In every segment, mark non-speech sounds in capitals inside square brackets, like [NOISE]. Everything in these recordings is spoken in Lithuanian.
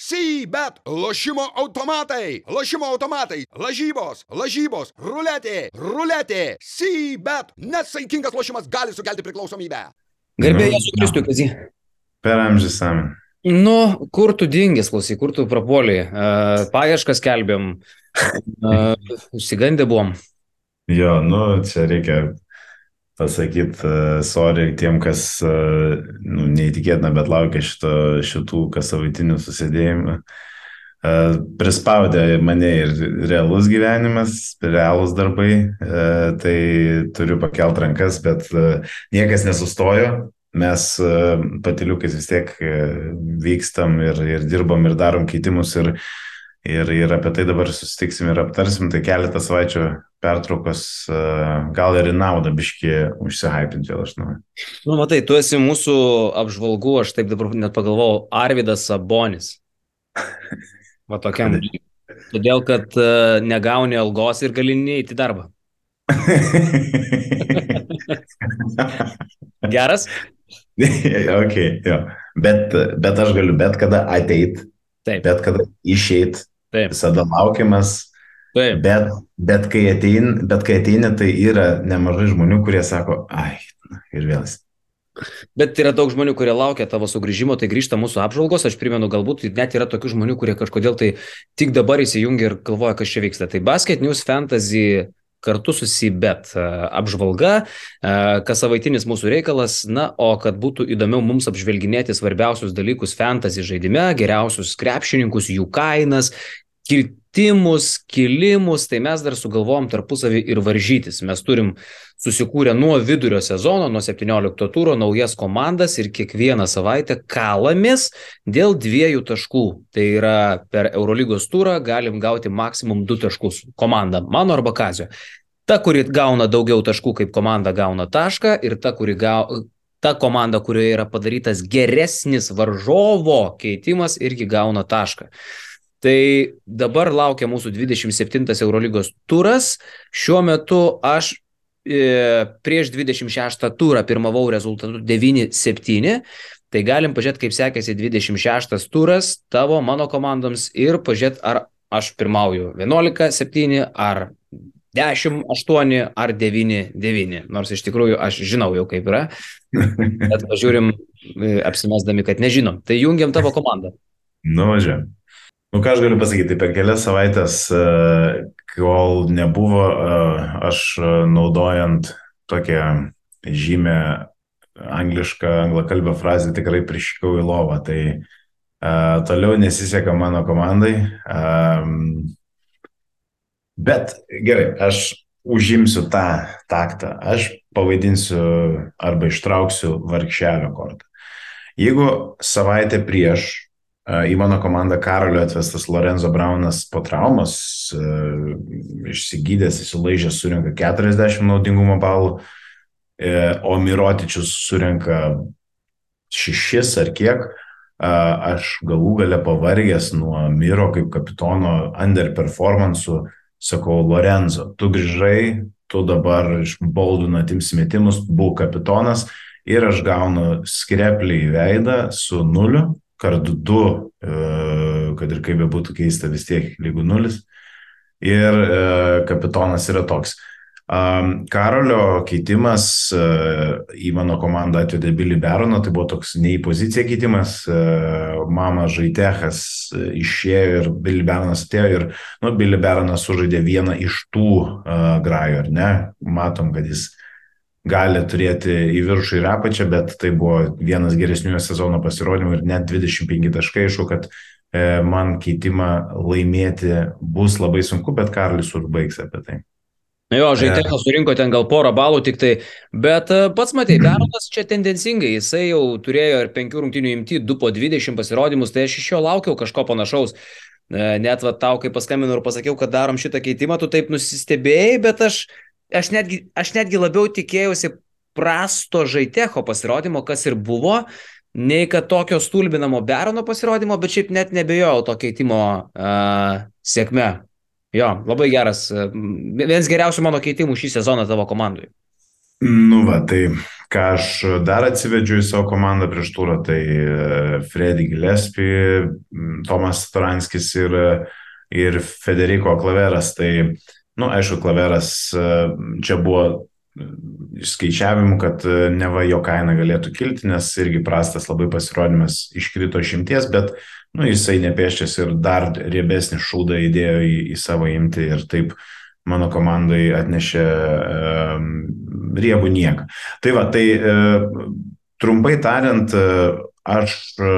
Sybet, lošimo automatai, lošimo automatai, lažybos, lažybos, ruletė, ruletė, Sybet. Nesaikingas lošimas gali sukelti priklausomybę. Garbė Jėzų Kristų, Kazį. Per amžius amen. Nu, kur tu dingęs, klausy, kur tu prapuoliai? Uh, paieškas kelbėm, uh, užsigandę buvom. Jo, nu, čia reikia pasakyti, uh, sorry tiem, kas, uh, nu, neįtikėtina, bet laukia šito, šitų kasavaitinių susidėjimų. Uh, prispaudė mane ir realus gyvenimas, realūs darbai, tai turiu pakelt rankas, bet niekas nesustojo, mes patiliukais vis tiek vykstam ir, ir dirbam ir darom keitimus ir, ir, ir apie tai dabar susitiksim ir aptarsim, tai keletą savaičių pertraukos gal ir į naudą biški užsihypinti vėl aš noriu. Nu, matai, tu esi mūsų apžvalgų, aš taip dabar net pagalvojau, Arvidas Sabonis. Va tokiam. Todėl, kad uh, negauni algos ir gali neįti darbą. [LAUGHS] Geras? ok, jo. Bet, bet aš galiu bet kada ateit, Taip. bet kada išeit, Taip. visada laukiamas. Taip. Bet, bet, kai atein, bet kai ateini, tai yra nemažai žmonių, kurie sako, ai, na, ir vėl. jis. Bet yra daug žmonių, kurie laukia tavo sugrįžimo, tai grįžta mūsų apžvalgos. Aš primenu, galbūt net yra tokių žmonių, kurie kažkodėl tai tik dabar įsijungia ir galvoja, kas čia vyksta. Tai Basket News Fantasy kartu su Sibet e, apžvalga, e, kas savaitinis mūsų reikalas, na, o kad būtų įdomiau mums apžvelginėti svarbiausius dalykus fantasy žaidime, geriausius krepšininkus, jų kainas, kirtimus, kilimus, tai mes dar sugalvojom tarpusavį ir varžytis. Mes turim susikūrę nuo vidurio sezono, nuo 17 tūro naujas komandas ir kiekvieną savaitę kalamės dėl dviejų taškų. Tai yra per Eurolygos turą galim gauti maksimum 2 taškus. Komanda mano arba Kazio. Ta, kuri gauna daugiau taškų kaip komanda gauna tašką ir ta, kuri gauna ta komanda, kurioje yra padarytas geresnis varžovo keitimas, irgi gauna tašką. Tai dabar laukia mūsų 27 Eurolygos turas. Šiuo metu aš e, prieš 26 turą pirmavau rezultatu 9-7. Tai galim pažiūrėti, kaip sekėsi 26 turas tavo, mano komandoms ir pažiūrėti, ar aš pirmauju 11-7, ar 10-8, ar 9-9. Nors iš tikrųjų aš žinau jau kaip yra. Bet pažiūrim, e, apsimesdami, kad nežinom. Tai jungiam tavo komandą. [LAUGHS] Nu, važiuojam. Nu, ką aš galiu pasakyti, per kelias savaitės, kol nebuvo, aš naudojant tokią žymę anglišką, anglakalbę frazę tikrai prišikau į lovą. Tai uh, toliau nesiseka mano komandai. Um, bet gerai, aš užimsiu tą taktą. Aš pavaidinsiu arba ištrauksiu varkšelio kortą. Jeigu savaitę prieš į mano komandą Karolio atvestas Lorenzo Braunas po traumos, išsigydęs, įsilaižęs, surinka 40 naudingumo balų, o Mirotičius surinka 6 ar kiek, aš galų gale pavargęs nuo Miro kaip kapitono underperformance'ų, sakau, Lorenzo, tu grįžai, tu dabar iš Boldūną atims metimus, būk kapitonas ir aš gaunu skreplį į veidą su nuliu, kart 2, kad ir kaip bebūtų keista, vis tiek lygų nulis. Ir kapitonas yra toks. Karolio keitimas į mano komandą atvedė Billy Baroną, tai buvo toks ne į poziciją keitimas, mama Žaitechas išėjo ir Billy Baronas atėjo ir, nu, Billy Baronas sužaidė vieną iš tų grajų, ar ne? Matom, kad jis gali turėti į viršų ir apačią, bet tai buvo vienas geresnių sezono pasirodymų ir net 25 taškai, aišku, kad e, man keitimą laimėti bus labai sunku, bet Karlis užbaigs apie tai. Jo, Žaitėnas surinko ten gal porą balų tik tai, bet pats matai, Beronas [CLEARS THROAT] čia tendencingai, jisai jau turėjo ir penkių rungtinių imti, du po 20 pasirodymus, tai aš iš jo laukiau kažko panašaus. Net va tau, kai paskambinau ir pasakiau, kad darom šitą keitimą, tu taip nusistebėjai, bet aš, aš, netgi, aš netgi labiau tikėjausi prasto Žaitecho pasirodymo, kas ir buvo, nei kad tokio stulbinamo Berono pasirodymo, bet šiaip net nebejojau to keitimo uh, sėkme. Jo, labai geras. Vienas geriausių mano keitimų šį sezoną tavo komandai. Nu, va, tai ką aš dar atsivedžiu į savo komandą prieš turą, tai e, Freddy Gillespie, Tomas Storanskis ir, ir Federico Klaveras. Tai, nu, aišku, Klaveras e, čia buvo skaičiavimų, kad e, neva jo kaina galėtų kilti, nes irgi prastas labai pasirodymas iškrito šimties, bet nu, jisai nepieščias ir dar riebesnį šūdą įdėjo į, į savo imti ir taip mano komandai atnešė e, riebų nieką. Tai va, tai e, trumpai tariant, e, aš e,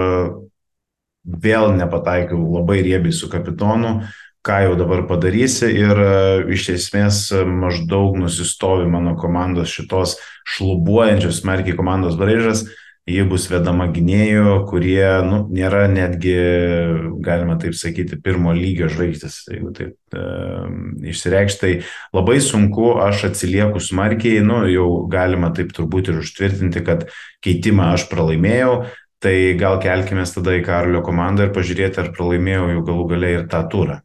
vėl nepataikiau labai riebiai su kapitonu, e, ką jau dabar padarysi ir e, iš esmės e, maždaug nusistovi mano komandos šitos šlubuojančios smarkiai komandos braižas, ji bus vedama gynėjų, kurie nu, nėra netgi, galima taip sakyti, pirmo lygio žvaigždės, jeigu taip e, išsireikšti. Tai labai sunku, aš atsilieku smarkiai, nu, jau galima taip turbūt ir užtvirtinti, kad keitimą aš pralaimėjau, tai gal kelkime tada į Karolio komandą ir pažiūrėti, ar pralaimėjau jau galų galiai ir tą turą.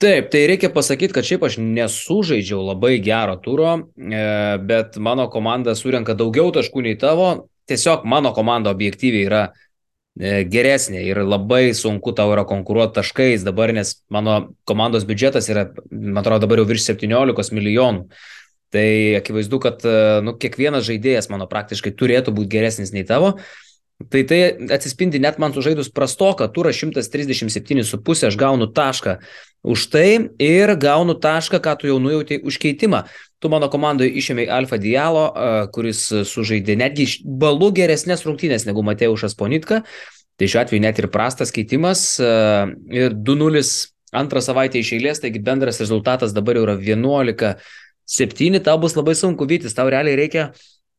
Taip, tai reikia pasakyti, kad šiaip aš nesužaidžiau labai gero turo, e, bet mano komanda surenka daugiau taškų nei tavo. Tiesiog mano komanda objektyviai yra e, geresnė ir labai sunku tau yra konkuruoti taškais dabar, nes mano komandos biudžetas yra, man atrodo, dabar jau virš 17 milijonų. Tai akivaizdu, kad e, nu, kiekvienas žaidėjas mano praktiškai turėtų būti geresnis nei tavo. Tai tai atsispindi net man sužaidus prastoką turą 137,5 aš gaunu tašką už tai ir gaunu tašką, ką tu jau nujautėjai už keitimą. Tu mano komandoje išėmė Alfa Dialo, kuris sužaidė netgi balų geresnės rungtynės negu Mateušas Ponitka. Tai šiuo atveju net ir prastas keitimas. Ir 2-0 antrą savaitę iš eilės, taigi bendras rezultatas dabar jau yra 11-7. Tau bus labai sunku vytis, tau realiai reikia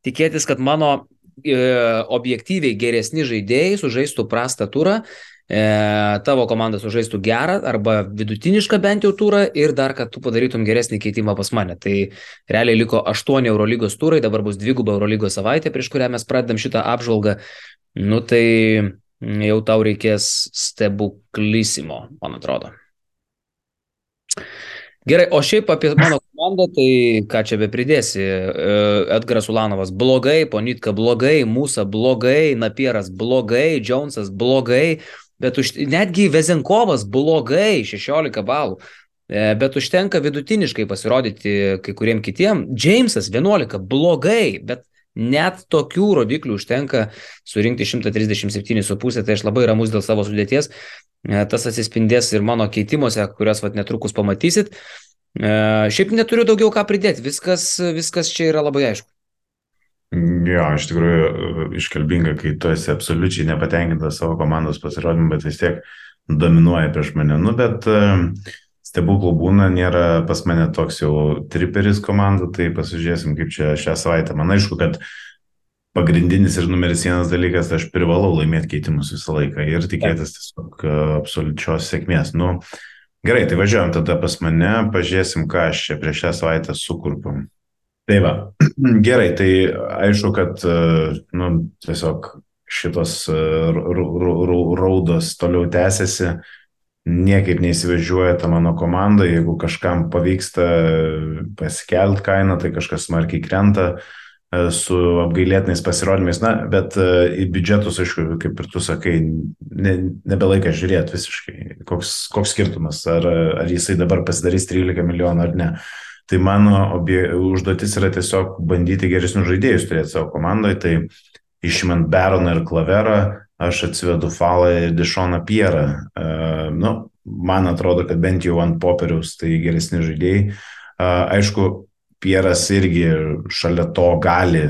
tikėtis, kad mano objektyviai geresni žaidėjai sužaistų prastą turą e, tavo komanda sužaistų gerą arba vidutinišką bent jau turą ir dar, kad tu padarytum geresnį keitimą pas mane. Tai realiai liko 8 Eurolygos turai, dabar bus dviguba Eurolygos savaitė, prieš kurią mes pradedam šitą apžvalgą. Nu tai jau tau reikės stebuklisimo, man atrodo. Gerai, o šiaip apie mano komandą, tai ką čia be pridėsi. E, Edgaras Ulanovas blogai, Ponitka blogai, Mūsa blogai, Napieras blogai, Jonesas blogai, bet už, netgi Vezenkovas blogai 16 balų. E, bet užtenka vidutiniškai pasirodyti kai kuriem kitiem. Jamesas 11 blogai, bet net tokių rodiklių užtenka surinkti 137,5, tai aš labai ramus dėl savo sudėties. E, tas atsispindės ir mano keitimuose, kuriuos vat, netrukus pamatysit. E, šiaip neturiu daugiau ką pridėti, viskas, viskas čia yra labai aišku. Jo, iš tikrųjų iškalbinga, kai tu esi absoliučiai nepatenkintas savo komandos pasirodymu, bet vis tiek dominuoja prieš mane. Nu, bet e, stebuklų būna, nėra pas mane toks jau triperis komandų, tai pasižiūrėsim, kaip čia šią savaitę. Man aišku, kad pagrindinis ir numeris vienas dalykas, aš privalau laimėti keitimus visą laiką ir tikėtis tiesiog e, absoliučios sėkmės. Nu, gerai, tai važiuojam tada pas mane, pažiūrėsim, ką aš čia prieš šią savaitę sukurpam. Tai va, [CLEARS THROAT] gerai, tai aišku, kad e, nu, tiesiog šitos e, raudos toliau tęsiasi, niekaip neįsivažiuoja ta mano komanda, jeigu kažkam pavyksta pasikelt kainą, tai kažkas smarkiai krenta e, su apgailėtinais pasirodymais, na, bet į biudžetus, aišku, kaip ir tu sakai, ne, nebelaikia žiūrėti visiškai, koks, koks skirtumas, ar, ar jisai dabar pasidarys 13 milijonų ar ne. Tai mano obje, užduotis yra tiesiog bandyti geresnius žaidėjus turėti savo komandoje. Tai išimant Baroną ir Klaverą, aš atsivedu Falą ir Dešoną Pierą. Uh, nu, man atrodo, kad bent jau ant popieriaus tai geresni žaidėjai. Uh, aišku, Pieras irgi šalia to gali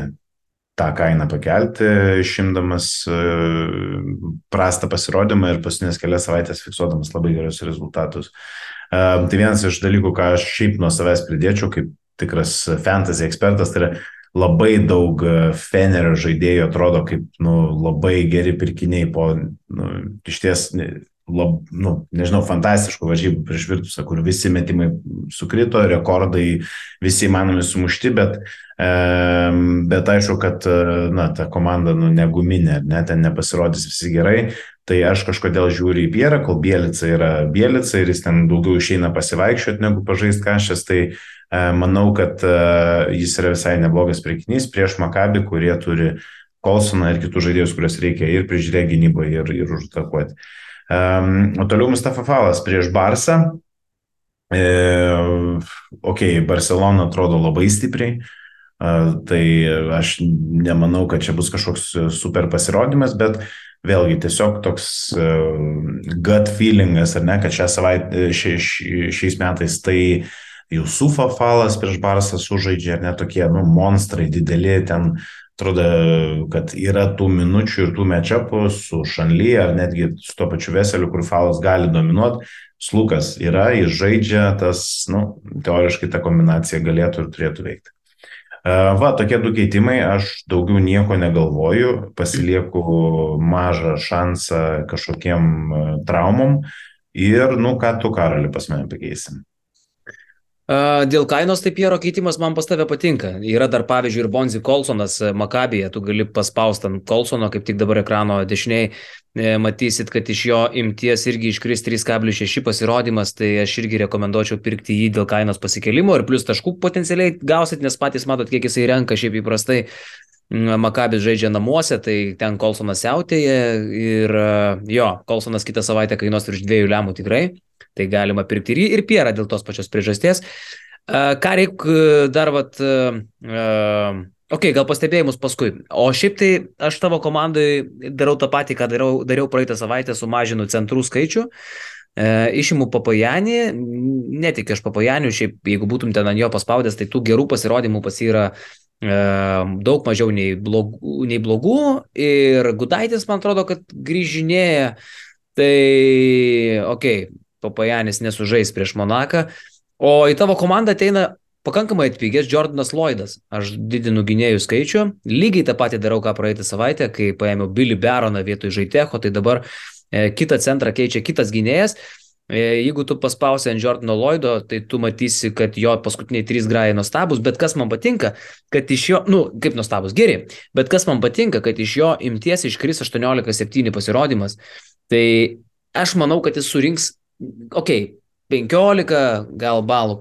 tą kainą pakelti, išimdamas prastą pasirodymą ir pasinės kelias savaitės fiksuodamas labai gerus rezultatus. Tai vienas iš dalykų, ką aš šiaip nuo savęs pridėčiau, kaip tikras fantasy ekspertas, tai yra labai daug e, Fenerio žaidėjų atrodo kaip nu, labai geri pirkiniai po nu, iš ties lab, nu, nežinau, fantastiškų varžybų prieš Virtusą, kur visi metimai sukrito, rekordai visi įmanomi sumušti, bet, e, bet aišku, kad e, na, ta komanda nu, neguminė, ne, ten nepasirodys visi gerai. Tai aš kažkodėl žiūriu į Pierą, kol Bielica yra Bielica ir jis ten daugiau išeina pasivaikščioti negu pažaisti kažkas, tai e, manau, kad e, jis yra visai neblogas priekinys prieš Makabį, kurie turi Kolsoną ir kitus žaidėjus, kuriuos reikia ir prižiūrėti gynyboje, ir, ir užatakuoti. Um, o toliau Mustafa Falas prieš Barsą. E, ok, Barcelona atrodo labai stipriai, e, tai aš nemanau, kad čia bus kažkoks super pasirodymas, bet vėlgi tiesiog toks uh, gut feelingas, ar ne, kad šią savaitę, šia, šiais metais tai Jusufo falas prieš Barsą sužaidžia, ar ne tokie, nu, monstrai dideli, ten atrodo, kad yra tų minučių ir tų mečapų su Šanly ar netgi su to pačiu Veseliu, kur falas gali dominuoti. Slukas yra, jis žaidžia, tas, nu, teoriškai ta kombinacija galėtų ir turėtų veikti. Va, tokie du keitimai, aš daugiau nieko negalvoju, pasilieku mažą šansą kažkokiem traumom ir, nu, ką tu, Karali, pas mane pakeisim. Dėl kainos, tai Piero keitimas man pas tave patinka. Yra dar pavyzdžiui ir Bonzi Kolsonas Makabėje, tu gali paspausti ant Kolsono, kaip tik dabar ekrano dešiniai, e, matysit, kad iš jo imties irgi iškris 3,6 pasirodymas, tai aš irgi rekomenduočiau pirkti jį dėl kainos pasikelimo ir plus taškų potencialiai gausit, nes patys matot, kiek jisai renka šiaip įprastai. Makabis žaidžia namuose, tai ten Kolsonas siautėje ir jo, Kolsonas kitą savaitę kainuos virš dviejų lemų tikrai. Tai galima pirkti ir, ir pierą dėl tos pačios priežasties. Ką reikia dar, vat, ok, gal pastebėjimus paskui. O šiaip tai aš tavo komandai darau tą patį, ką dariau, dariau praeitą savaitę, sumažinu centrų skaičių. E, išimu papajanį, netik aš papajanių, šiaip jeigu būtum ten ant jo paspaudęs, tai tų gerų pasirodymų pas yra e, daug mažiau nei blogų, nei blogų ir Gudaitis, man atrodo, kad grįžinėja. Tai, okei, okay, Papajanis nesužais prieš Monaką, o į tavo komandą ateina pakankamai atpigęs Jordanas Lloydas. Aš didinu gynėjų skaičių, lygiai tą patį darau, ką praeitą savaitę, kai paėmiau Billy Baroną vietoj Žaitecho, tai dabar e, kitą centrą keičia kitas gynėjas. E, jeigu tu paspausi ant Jordano Lloydo, tai tu matysi, kad jo paskutiniai trys grajai nuostabus, bet kas man patinka, kad iš jo, nu, kaip nuostabus, geri, bet kas man patinka, kad iš jo imties iškris 18-7 pasirodymas. Tai aš manau, kad jis surinks ok, 15 gal balų,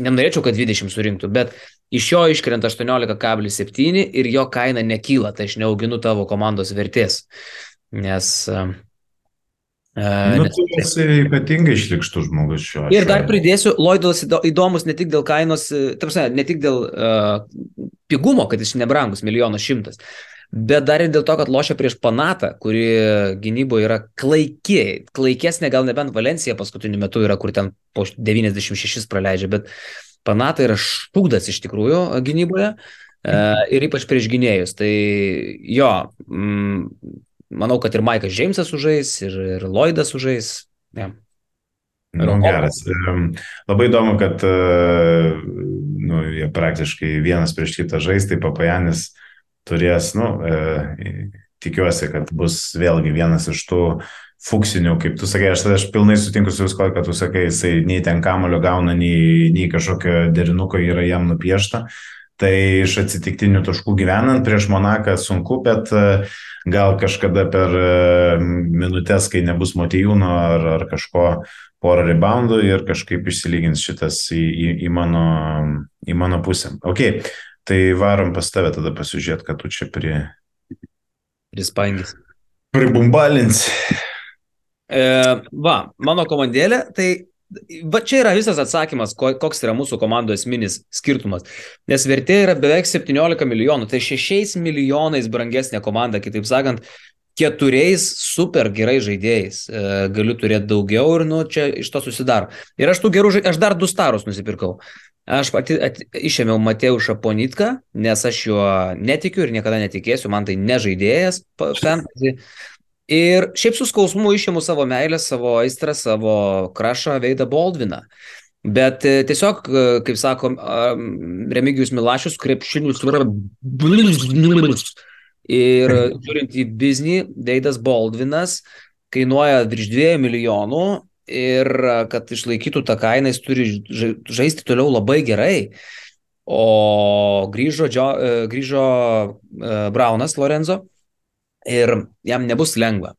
nenorėčiau, kad 20 surinktų, bet iš jo iškrenta 18,7 ir jo kaina nekyla, tai aš neauginu tavo komandos vertės. Nes uh, Nu, tu esi ypatingai išlikštų žmogus šiuo. Ir dar pridėsiu, Lloydas įdomus ne tik dėl kainos, tarpsime, ne tik dėl uh, pigumo, kad jis nebrangus, milijonas šimtas, bet dar ir dėl to, kad lošia prieš Panatą, kuri gynyboje yra klaikiai, klaikesnė gal nebent Valencija paskutiniu metu yra, kur ten po 96 praleidžia, bet Panata yra šūdas iš tikrųjų gynyboje e, ir ypač prieš gynėjus. Tai jo, mm, manau, kad ir Maikas Džeimsas užais, ir, ir Lloydas užais. Ja. Nu, geras. Labai įdomu, kad nu, jie praktiškai vienas prieš kitą žais, tai Papajanis turės, nu, e, tikiuosi, kad bus vėlgi vienas iš tų fuksinių, kaip tu sakai, aš, aš pilnai sutinku su visko, kad tu sakai, jisai nei ten kamulio gauna, nei, nei kažkokio derinuko yra jam nupiešta. Tai iš atsitiktinių taškų gyvenant prieš Monaką sunku, bet e, gal kažkada per e, minutės, kai nebus motijūno ar, ar kažko porą reboundų ir kažkaip išsilygins šitas į, į, į, mano, į mano pusę. Ok, Tai varom pas tave tada pasižiūrėti, kad tu čia prie... Prispangis. Pribumbalins. E, va, mano komandėlė, tai Va čia yra visas atsakymas, koks yra mūsų komandų esminis skirtumas. Nes vertė yra beveik 17 milijonų, tai 6 milijonais brangesnė komanda, kitaip sakant, keturiais super gerai žaidėjais. E, galiu turėti daugiau ir nu, čia iš to susidaro. Ir aš tų gerų žaidėjų, aš dar du starus nusipirkau. Aš pati at, išėmiau Mateušą Ponitką, nes aš juo netikiu ir niekada netikėsiu, man tai nežaidėjas fantasy. Ir šiaip su skausmu išėmiau savo meilę, savo aistrą, savo krašą Veidą Baldviną. Bet e, tiesiog, e, kaip sako Remigijus Milašius, krepšinius. Ir žiūrint į biznį, Veidas Baldvinas kainuoja virš 2 milijonų ir kad išlaikytų tą kainą, jis turi žaisti toliau labai gerai. O grįžo, Džo, grįžo Braunas Lorenzo ir jam nebus lengva.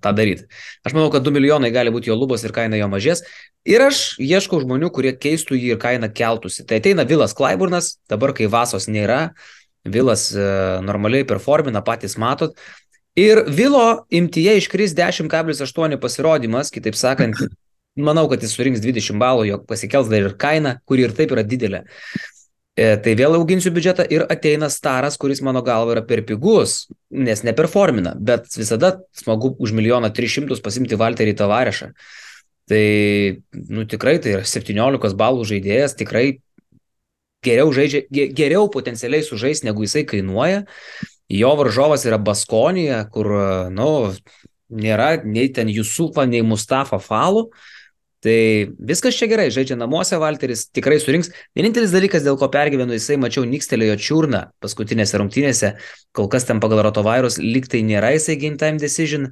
tą daryti. Aš manau, kad 2 milijonai gali būti jo lubos ir kaina jo mažės. Ir aš ieškau žmonių, kurie keistų jį ir kainą keltųsi. Tai ateina Vilas Klaiburnas, dabar kai Vasos nėra, Vilas e, normaliai performina, patys matot. Ir Vilo imtyje iškris 10,8 pasirodymas, kitaip sakant, manau, kad jis surinks 20 balų, jog pasikels dar ir kaina, kuri ir taip yra didelė. E, tai vėl auginsiu biudžetą ir ateina staras, kuris mano galva yra per pigus, nes neperformina, bet visada smagu už milijoną 300 pasimti Valterį Tavarešą. Tai, nu tikrai, tai yra 17 balų žaidėjas, tikrai geriau žaidžia, geriau potencialiai sužais, negu jisai kainuoja. Jo varžovas yra Baskonija, kur, nu, nėra nei ten Jusufą, nei Mustafa Falų. Tai viskas čia gerai, žaidžia namuose, Valteris tikrai surinks. Vienintelis dalykas, dėl ko pergyvenu, jisai mačiau Nikstelėjo čiurną paskutinėse rungtynėse, kol kas ten pagal rotovairus liktai nėra jisai game time decision,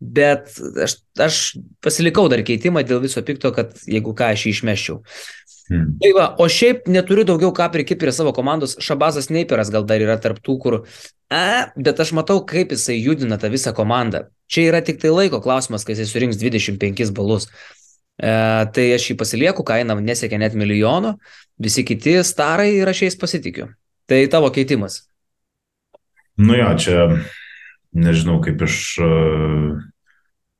bet aš, aš pasilikau dar keitimą dėl viso pikto, kad jeigu ką aš jį išmeščiau. Hmm. Tai va, o šiaip neturiu daugiau ką prikipti prie savo komandos. Šabazas Neiperas gal dar yra tarptų, kur, a, bet aš matau, kaip jisai judina tą visą komandą. Čia yra tik tai laiko klausimas, kai jisai surinks 25 balus. E, tai aš jį pasilieku, kaina nesiekia net milijono, visi kiti starai ir aš jais pasitikiu. Tai tavo keitimas. Nu jo, čia nežinau, kaip iš uh,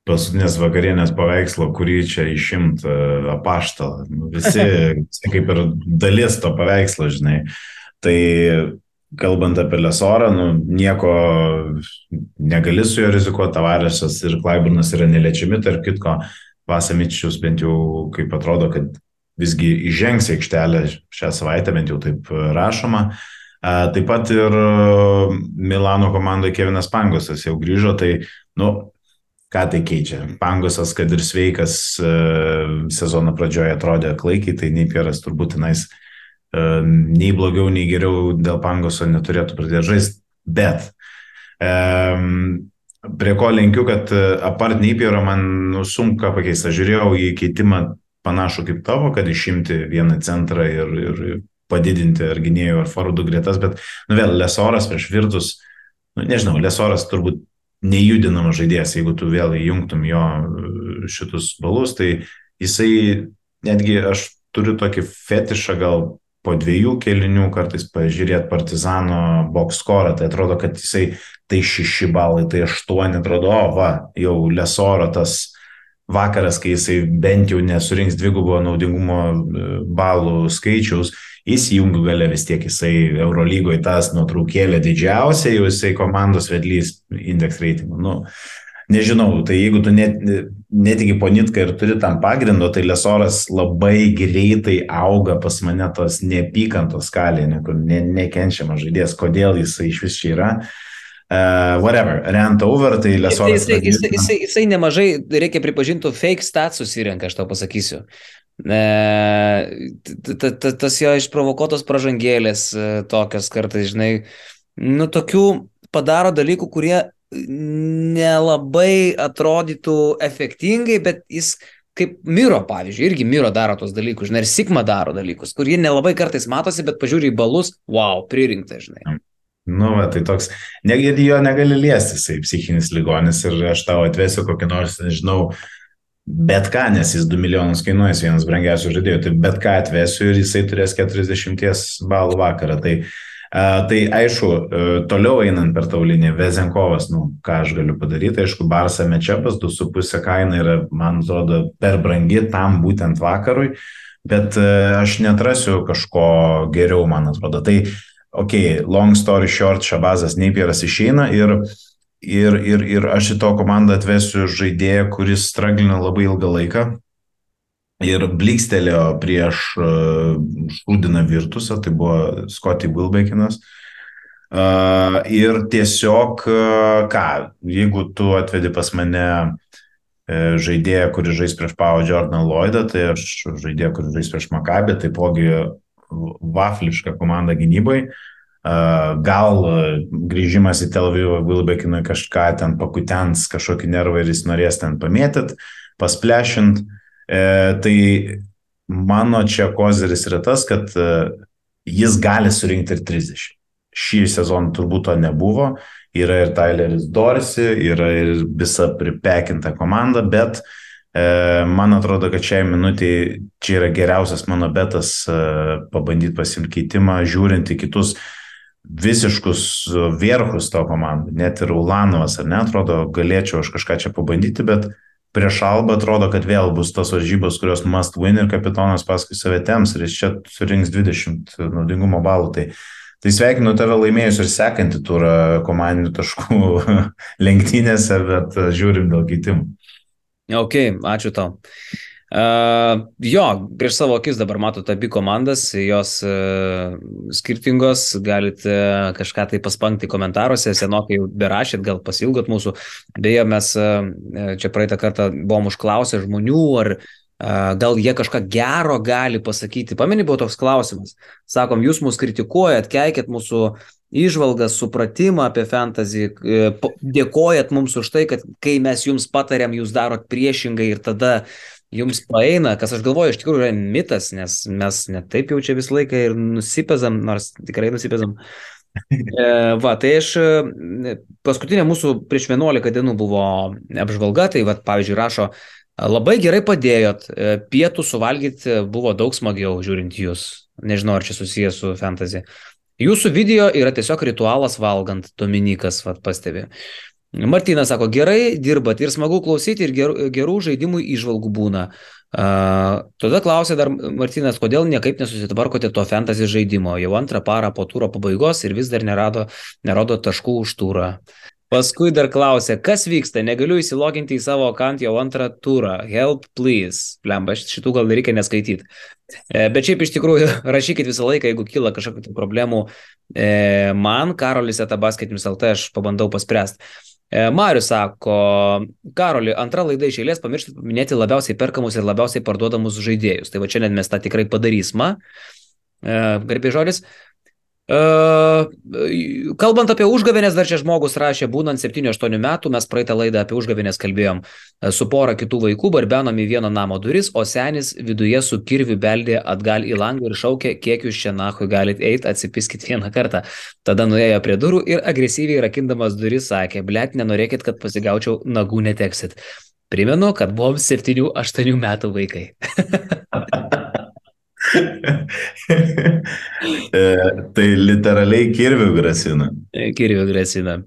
paskutinės vakarienės paveikslo, kurį čia išimt uh, apaštalą. Nu, visi, [LAUGHS] visi kaip ir dalis to paveikslo, žinai. Tai kalbant apie Lesorą, nu, nieko negali su juo rizikuoti, Tavarėsas ir Klaiburnas yra neliečiami, tarp kitko, Vasamičius bent jau kaip atrodo, kad visgi įžengs į aikštelę šią savaitę, bent jau taip rašoma. Taip pat ir Milano komandoje Kevinas Pangosas jau grįžo, tai, nu, ką tai keičia. Pangosas, kad ir sveikas sezono pradžioje atrodė klaikiai, tai nei Pieras turbūt tenais nei blogiau, nei geriau dėl Pangoso neturėtų pradėti žaisti. Bet um, prie ko lenkiu, kad e, apart Neipiero man nu, sunku ką pakeisti. Aš žiūrėjau į keitimą panašų kaip tavo, kad išimti vieną centrą ir, ir padidinti ar gynėjų ar forwardų gretas, bet nu vėl Lesoras prieš Virtus, nu, nežinau, Lesoras turbūt nejudinamas žaidėjas, jeigu tu vėl įjungtum jo e, šitus balus, tai jisai netgi aš turiu tokį fetišą gal po dviejų kelinių kartais pažiūrėti Partizano box skorą, tai atrodo, kad jisai tai šeši balai, tai aštuoni, atrodo, o va, jau Lesoro tas vakaras, kai jisai bent jau nesurinks dvigubo naudingumo e, balų skaičiaus, jis jungių gale vis tiek jisai Eurolygoje tas nuotraukėlė didžiausia, jau jisai komandos vedlys indeks reitingų. Nu, nežinau, tai jeigu tu net, netigi ponitką ir turi tam pagrindo, tai lesoras labai greitai auga pas mane tos neapykantos skalė, ne, ne, nekenčiamas žaidėjas, kodėl jisai iš vis čia yra. Uh, whatever, rent over, tai lesoras. Jisai, jisai, jisai, jisai, jisai nemažai, reikia pripažinti, fake stats susirenka, aš tau pasakysiu. E, tas jo išprovokuotos pražangėlės e, tokios kartais, žinai, nu tokių padaro dalykų, kurie nelabai atrodytų efektingai, bet jis kaip Miro, pavyzdžiui, irgi Miro daro tos dalykus, žinai, ir Sigma daro dalykus, kurie nelabai kartais matosi, bet pažiūri į balus, wow, pririnkta, žinai. Nu, va, tai toks, negi jo negali liesti, jisai psichinis ligonis ir aš tau atvesiu kokį nors, nežinau, bet ką, nes jis 2 milijonus kainuoja, vienas brangiausių žaidėjų, tai bet ką atvesiu ir jisai turės 40 balų vakarą. Tai uh, Tai aišku, e, toliau einant per taulinį, Vezenkovas, nu, ką aš galiu padaryti, aišku, Barsa Mečepas 2,5 kaina yra, man atrodo, per brangi tam būtent vakarui, bet e, aš netrasiu kažko geriau, man atrodo. Tai, ok, long story short, Šabazas Neipieras išeina ir Ir, ir, ir aš į to komandą atvesiu žaidėją, kuris straglina labai ilgą laiką, ir blikstelėjo prieš uh, Šudiną Virtusą, tai buvo Scotty Wilbekinas. Uh, ir tiesiog, uh, ką, jeigu tu atvedi pas mane žaidėją, kuris žais prieš Pavo Jordaną Lloydą, tai aš žaidėją, kuris žais prieš Makabį, taipogi vaflišką komandą gynybai. Gal grįžimas į Tel Avivą Wilbekinui kažką ten pakutens, kažkokį nervą ir jis norės ten pamėtyt, pasplešint. Uh, E, tai mano čia kozeris yra tas, kad e, jis gali surinkti ir 30. Šį sezoną turbūt to nebuvo yra ir Tyleris Dorsi, yra ir visa pripekinta komanda, bet e, man atrodo, kad šiai minutiai čia yra geriausias mano betas e, pabandyti pasimti keitimą, žiūrint į kitus visiškus vierchus to komandų, net ir Ulanovas, ar ne, atrodo, galėčiau aš kažką čia pabandyti, bet prieš Alba atrodo, kad vėl bus tos varžybos, kurios must win ir kapitonas paskui save tems ir jis čia surinks 20 naudingumo balų. Tai Tai sveikinu tave laimėjus ir sekantį turą komandinių taškų [LAUGHS] lenktynėse, bet žiūrim dėl keitimų. Ok, ačiū tau. Uh, jo, prieš savo akis dabar matote abi komandas, jos uh, skirtingos, galite kažką tai paspankti komentaruose, senokai jau berašyt, gal pasilgot mūsų. Beje, mes uh, čia praeitą kartą buvom užklausę žmonių, ar uh, gal jie kažką gero gali pasakyti. Pameni, buvo toks klausimas. Sakom, jūs mus kritikuojat, keikėt mūsų išvalgas, supratimą apie fantasy, dėkojat mums už tai, kad kai mes jums patarėm, jūs darot priešingai ir tada jums paeina, kas aš galvoju, iš tikrųjų yra mitas, nes mes net taip jau čia visą laiką ir nusipezam, nors tikrai nusipezam. [LAUGHS] E, va, tai aš e, paskutinė mūsų prieš 11 dienų buvo apžvalga, tai va, pavyzdžiui, rašo Labai gerai padėjot. E, pietų suvalgyti buvo daug smagiau žiūrint jūs. Nežinau, ar čia susijęs su fantasy. Jūsų video yra tiesiog ritualas valgant, Dominikas vat, pastebi. Martinas sako, gerai dirbat ir smagu klausyti ir gerų, gerų žaidimų išvalgų būna. Uh, tada klausė dar Martinas, kodėl niekaip nesusitvarkote to fantasy žaidimo. Jau antrą parą po turo pabaigos ir vis dar nerado, nerodo taškų už turą. Paskui dar klausė, kas vyksta, negaliu įsiloginti į savo akant jau antrą turą. Help, please. Lemba, šitų gal reikia neskaityti. E, bet šiaip iš tikrųjų [LAUGHS] rašykit visą laiką, jeigu kyla kažkokių tai problemų. E, man, Karolis Etabasketimis LT, aš pabandau paspręsti. E, Marius sako, Karoli, antra laida iš eilės pamiršti paminėti labiausiai perkamus ir labiausiai parduodamus žaidėjus. Tai va čia net mes tą tikrai padarysime. Garbė žodis. Kalbant apie užgavėnės, dar čia žmogus rašė, būnant 7-8 metų, mes praeitą laidą apie užgavėnės kalbėjom su pora kitų vaikų, barbenom į vieno namo duris, o senis viduje su kirviu beldė atgal į langą ir šaukė, kiek jūs čia nahui galite eiti, atsipiskit vieną kartą. Tada nuėjo prie durų ir agresyviai rakindamas duris sakė, blėt, nenorėkit, kad pasigaučiau, nagų neteksit. Primenu, kad buvom 7-8 metų vaikai. [LAUGHS] e, tai literaliai kirvių grasina. E, kirvių grasina.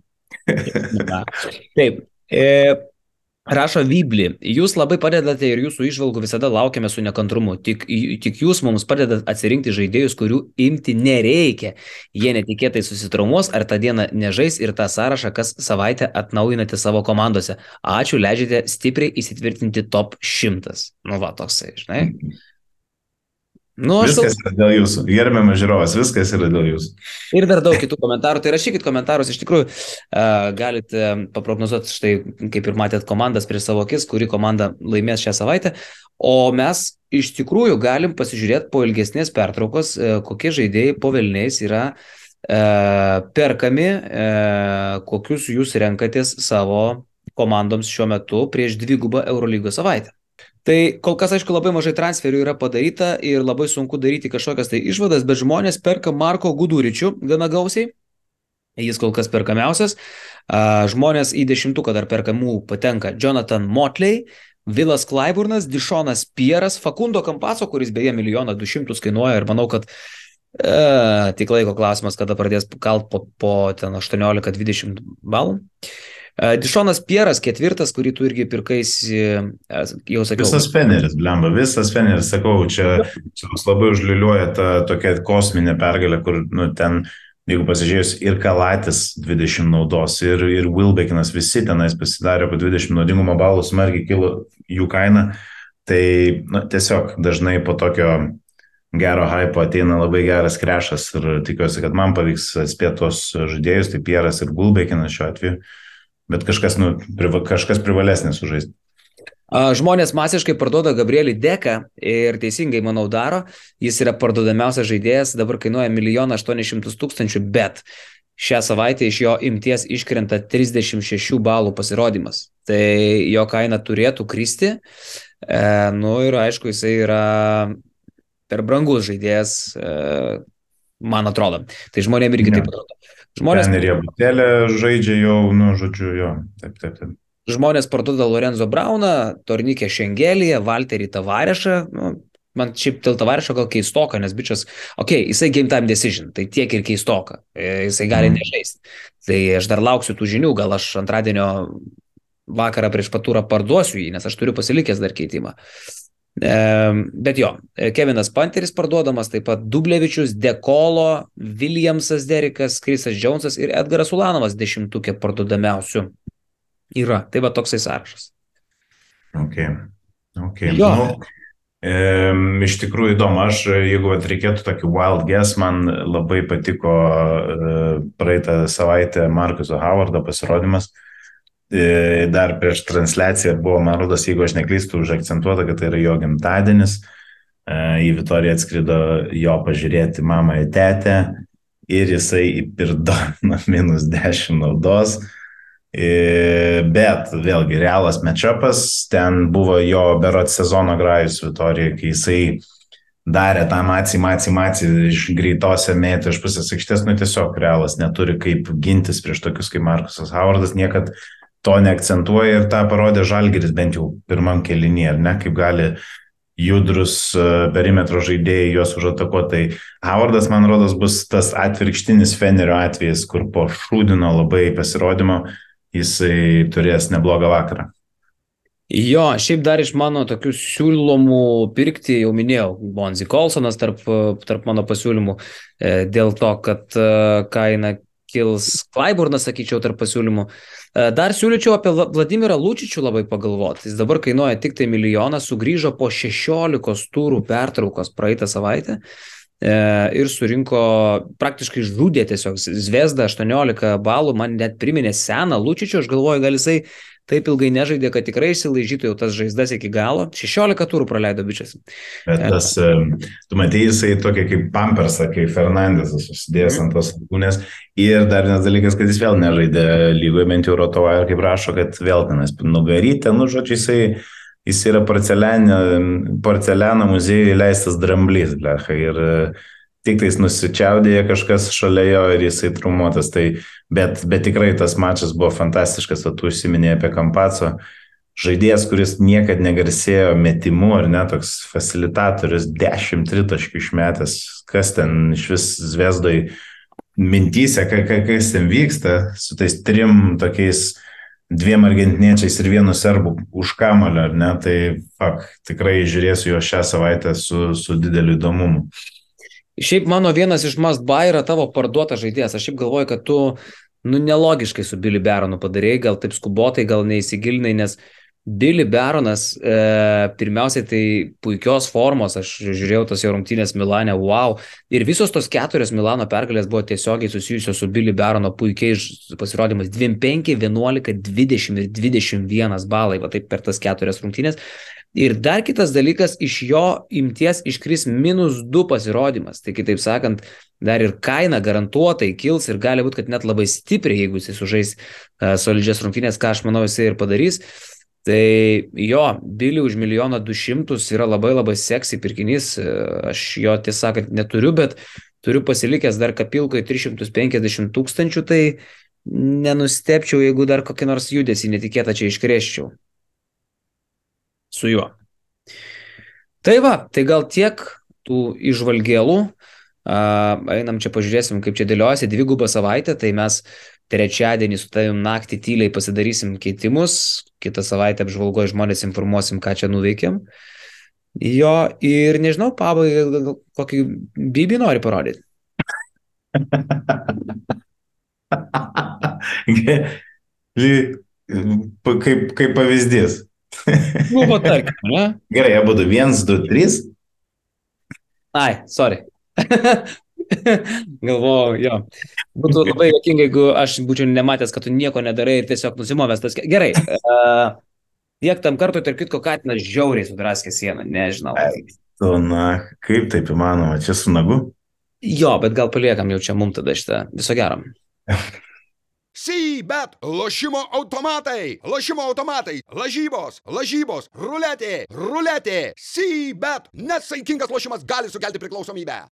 Taip. E, Rašo Vybli, jūs labai padedate ir jūsų išvalgų visada laukiame su nekantrumu. Tik, tik jūs mums padedat atsirinkti žaidėjus, kurių imti nereikia. Jie netikėtai susitraumuos ar tą dieną nežais ir tą sąrašą kas savaitę atnaujinate savo komandose. Ačiū, leidžiate stipriai įsitvirtinti top 100. Nu va, toksai, žinai. Mhm. Nu, viskas sau... yra dėl jūsų. Gerbiamas žiūrovas, viskas yra dėl jūsų. Ir dar daug kitų komentarų. Tai rašykit komentarus. Iš tikrųjų, uh, galite paprognozuoti, štai kaip ir matėt komandas prieš savo akis, kuri komanda laimės šią savaitę. O mes iš tikrųjų galim pasižiūrėti po ilgesnės pertraukos, uh, kokie žaidėjai po Vilniais yra uh, perkami, uh, kokius jūs renkatės savo komandoms šiuo metu prieš dvigubą Eurolygos savaitę. Tai kol kas, aišku, labai mažai transferių yra padaryta ir labai sunku daryti kažkokias tai išvadas, bet žmonės perka Marko Guduričių gana gausiai. Jis kol kas perkamiausias. Žmonės į dešimtuką dar perkamų patenka Jonathan Motley, Vilas Klaiburnas, Dišonas Pieras, Fakundo Kampaso, kuris beje milijoną du šimtus kainuoja ir manau, kad e, tik laiko klausimas, kada pradės kalt po, po ten 18-20 balų. Dišonas Pieras, ketvirtas, kurį tu irgi pirkaisi, jau sakiau. Visas Feneris, blemba, visas Feneris, sakau, čia, čia labai užliuliuoja ta tokia kosminė pergalė, kur, nu, ten, jeigu pasižiūrėjus, ir Kalatis 20 naudos, ir, ir Wilbekinas, visi tenais pasidarė po 20 naudingumo balų, smarkiai kilo jų kaina. Tai nu, tiesiog dažnai po tokio gero hypo ateina labai geras krešas ir tikiuosi, kad man pavyks atspėti tos žaidėjus, tai Pieras ir Gulbekinas šiuo atveju bet kažkas, nu, priva, kažkas privalesnis sužaisti. Žmonės masiškai parduoda Gabrielį Deką ir teisingai, manau, daro. Jis yra parduodamiausias žaidėjas, dabar kainuoja 1 800 tūkstančių, bet šią savaitę iš jo imties iškrenta 36 balų pasirodymas. Tai jo kaina turėtų kristi. E, nu ir aišku, jisai yra per brangus žaidėjas. E, man atrodo. Tai žmonėm irgi Ne. taip atrodo. Žmonės, Ten ir jie butėlė žaidžia jau, nu, žodžiu, jo. Taip, taip, taip. žmonės parduoda Lorenzo Brauną, Tornikė Šengelį, Walterį Tavarešą. Nu, man šiaip dėl Tavarešo gal keistoka, nes bičias, okei, okay, jisai game time decision, tai tiek ir keistoka. E, Jisai gali Mhm. nežaisti. Tai aš dar lauksiu tų žinių, gal aš antradienio vakarą prieš patūrą parduosiu jį, nes aš turiu pasilikęs dar keitimą. E, bet jo, Kevinas Panteris parduodamas, taip pat Dublevičius, Dekolo, Williamsas Derikas, Krisas Džonsas ir Edgaras Ulanovas dešimtukė parduodamiausių yra. Tai va toksai sąrašas. Ok. okay. Jo. Nu, e, iš tikrųjų įdomu, aš, jeigu vat, reikėtų tokį wild guess, man labai patiko e, praeitą savaitę Markuso Howardo pasirodymas. E, dar prieš transliaciją buvo, man rodos, jeigu aš neklystu, užakcentuota, kad tai yra jo gimtadienis. E, į Vitoriją atskrido jo pažiūrėti mamą į tetę ir jisai įpirdo [LAUGHS] nuo minus 10 naudos. E, Bet vėlgi realas matchupas, ten buvo jo berot sezono grajus Vitorija, kai jisai darė tą maci, maci, maci iš greitose mėtų iš pusės aikštės, nu tiesiog realas neturi kaip gintis prieš tokius kaip Markusas Howardas, niekad to neakcentuoja ir tą parodė Žalgiris bent jau pirmam kelinį, ar ne, kaip gali judrus e, perimetro žaidėjai juos užatakuoti. Tai Howardas, man rodos, bus tas atvirkštinis Fenerio atvejis, kur po šūdino labai pasirodymo jisai turės neblogą vakarą. Jo, šiaip dar iš mano tokių siūlomų pirkti, jau minėjau, Bonzi Kolsonas tarp, tarp mano pasiūlymų, e, dėl to, kad e, kaina kils Klaiburnas, sakyčiau, tarp pasiūlymų. E, Dar siūlyčiau apie Vla- Vladimirą Lūčičių labai pagalvoti. Jis dabar kainuoja tik tai milijoną, sugrįžo po 16 turų pertraukos praeitą savaitę e, ir surinko, praktiškai žudė tiesiog Zvezda 18 balų, man net priminė seną Lūčičių, aš galvoju, gal jisai taip ilgai nežaidė, kad tikrai išsilaižytų jau tas žaizdas iki galo. 16 turų praleido bičias. Bet tas, e, tu matei, jisai tokia kaip pampersą, kaip Fernandesas susidėjęs ant tos lūnės. Ir dar vienas dalykas, kad jis vėl nežaidė lygoje, bent jau Rotovaja, kaip rašo, kad vėl tenais nugarytė, nu, žodžiu, jisai, jis yra porceliano muziejuje leistas dramblys, blecha. Ir e, tik tais nusičiaudėjo kažkas šalia jo ir jisai trumuotas. Tai, bet, bet tikrai tas mačas buvo fantastiškas, o tu užsiminėjai apie Kampaco. Žaidėjas, kuris niekada negarsėjo metimu, ar ne, toks facilitatorius, 10 tritaškių išmetęs, kas ten iš vis zviesdoj ka, kas ten vyksta, su tais trim tokiais dviem argentiniečiais ir vienu serbu už kamulio, ar ne, tai fak, tikrai žiūrėsiu jo šią savaitę su, su dideliu įdomumu. Šiaip mano vienas iš must buy yra tavo parduotas žaidėjas. Aš šiaip galvoju, kad tu, nu, nelogiškai su Billy Baronu padarėjai, gal taip skubotai, gal neįsigilinai, nes Billy Baronas, e, pirmiausiai tai puikios formos, aš žiūrėjau tas jo rungtynės Milane, wow. Ir visos tos keturios Milano pergalės buvo tiesiogiai susijusios su Billy Barono puikiais pasirodymais. 25, 11, 20 ir 21 balai, va taip per tas keturias rungtynės. Ir dar kitas dalykas, iš jo imties iškris minus 2 pasirodymas. Tai kitaip sakant, dar ir kaina garantuotai kils ir gali būti, kad net labai stipriai, jeigu jis sužais uh, solidžias rungtynės, ką aš manau jisai ir padarys. Tai jo, Billy už milijoną du šimtus yra labai labai seksy pirkinys. Aš jo tiesą sakant neturiu, bet turiu pasilikęs dar kapilkoje 350 tūkstančių, tai nenustepčiau, jeigu dar kokį nors judesį netikėtą čia iškrėščiau su juo. Tai va, tai gal tiek tų išvalgėlų. Uh, einam čia pažiūrėsim, kaip čia dėliojasi dvigubą savaitę, tai mes trečiadienį su tavim naktį tyliai pasidarysim keitimus, kitą savaitę apžvalgoje žmonės informuosim, ką čia nuveikėm. Jo, ir nežinau, pabaigai kokį bibį nori parodyti. kaip, kaip pavyzdys. Nu, va, tarkim, ne? Gerai, jie būtų 1, 2, 3. Ai, sorry. [LAUGHS] [LAUGHS] Galvoju, jo. Būtų labai jokinga, jeigu aš būčiau nematęs, kad tu nieko nedarai ir tiesiog nusimovęs tas. Gerai. [LAUGHS] Uh, tiek tam kartui, tarp kitko, Katinas žiauriai sudraskė sieną, nežinau. Tu, na, kaip taip įmanoma, čia su nagu? Jo, bet gal paliekam jau čia mum tada šitą. Viso gero. [LAUGHS] Sybet, lošimo automatai, lošimo automatai, lažybos, lažybos, ruletė, ruletė, Sybet, nesaikingas lošimas gali sukelti priklausomybę.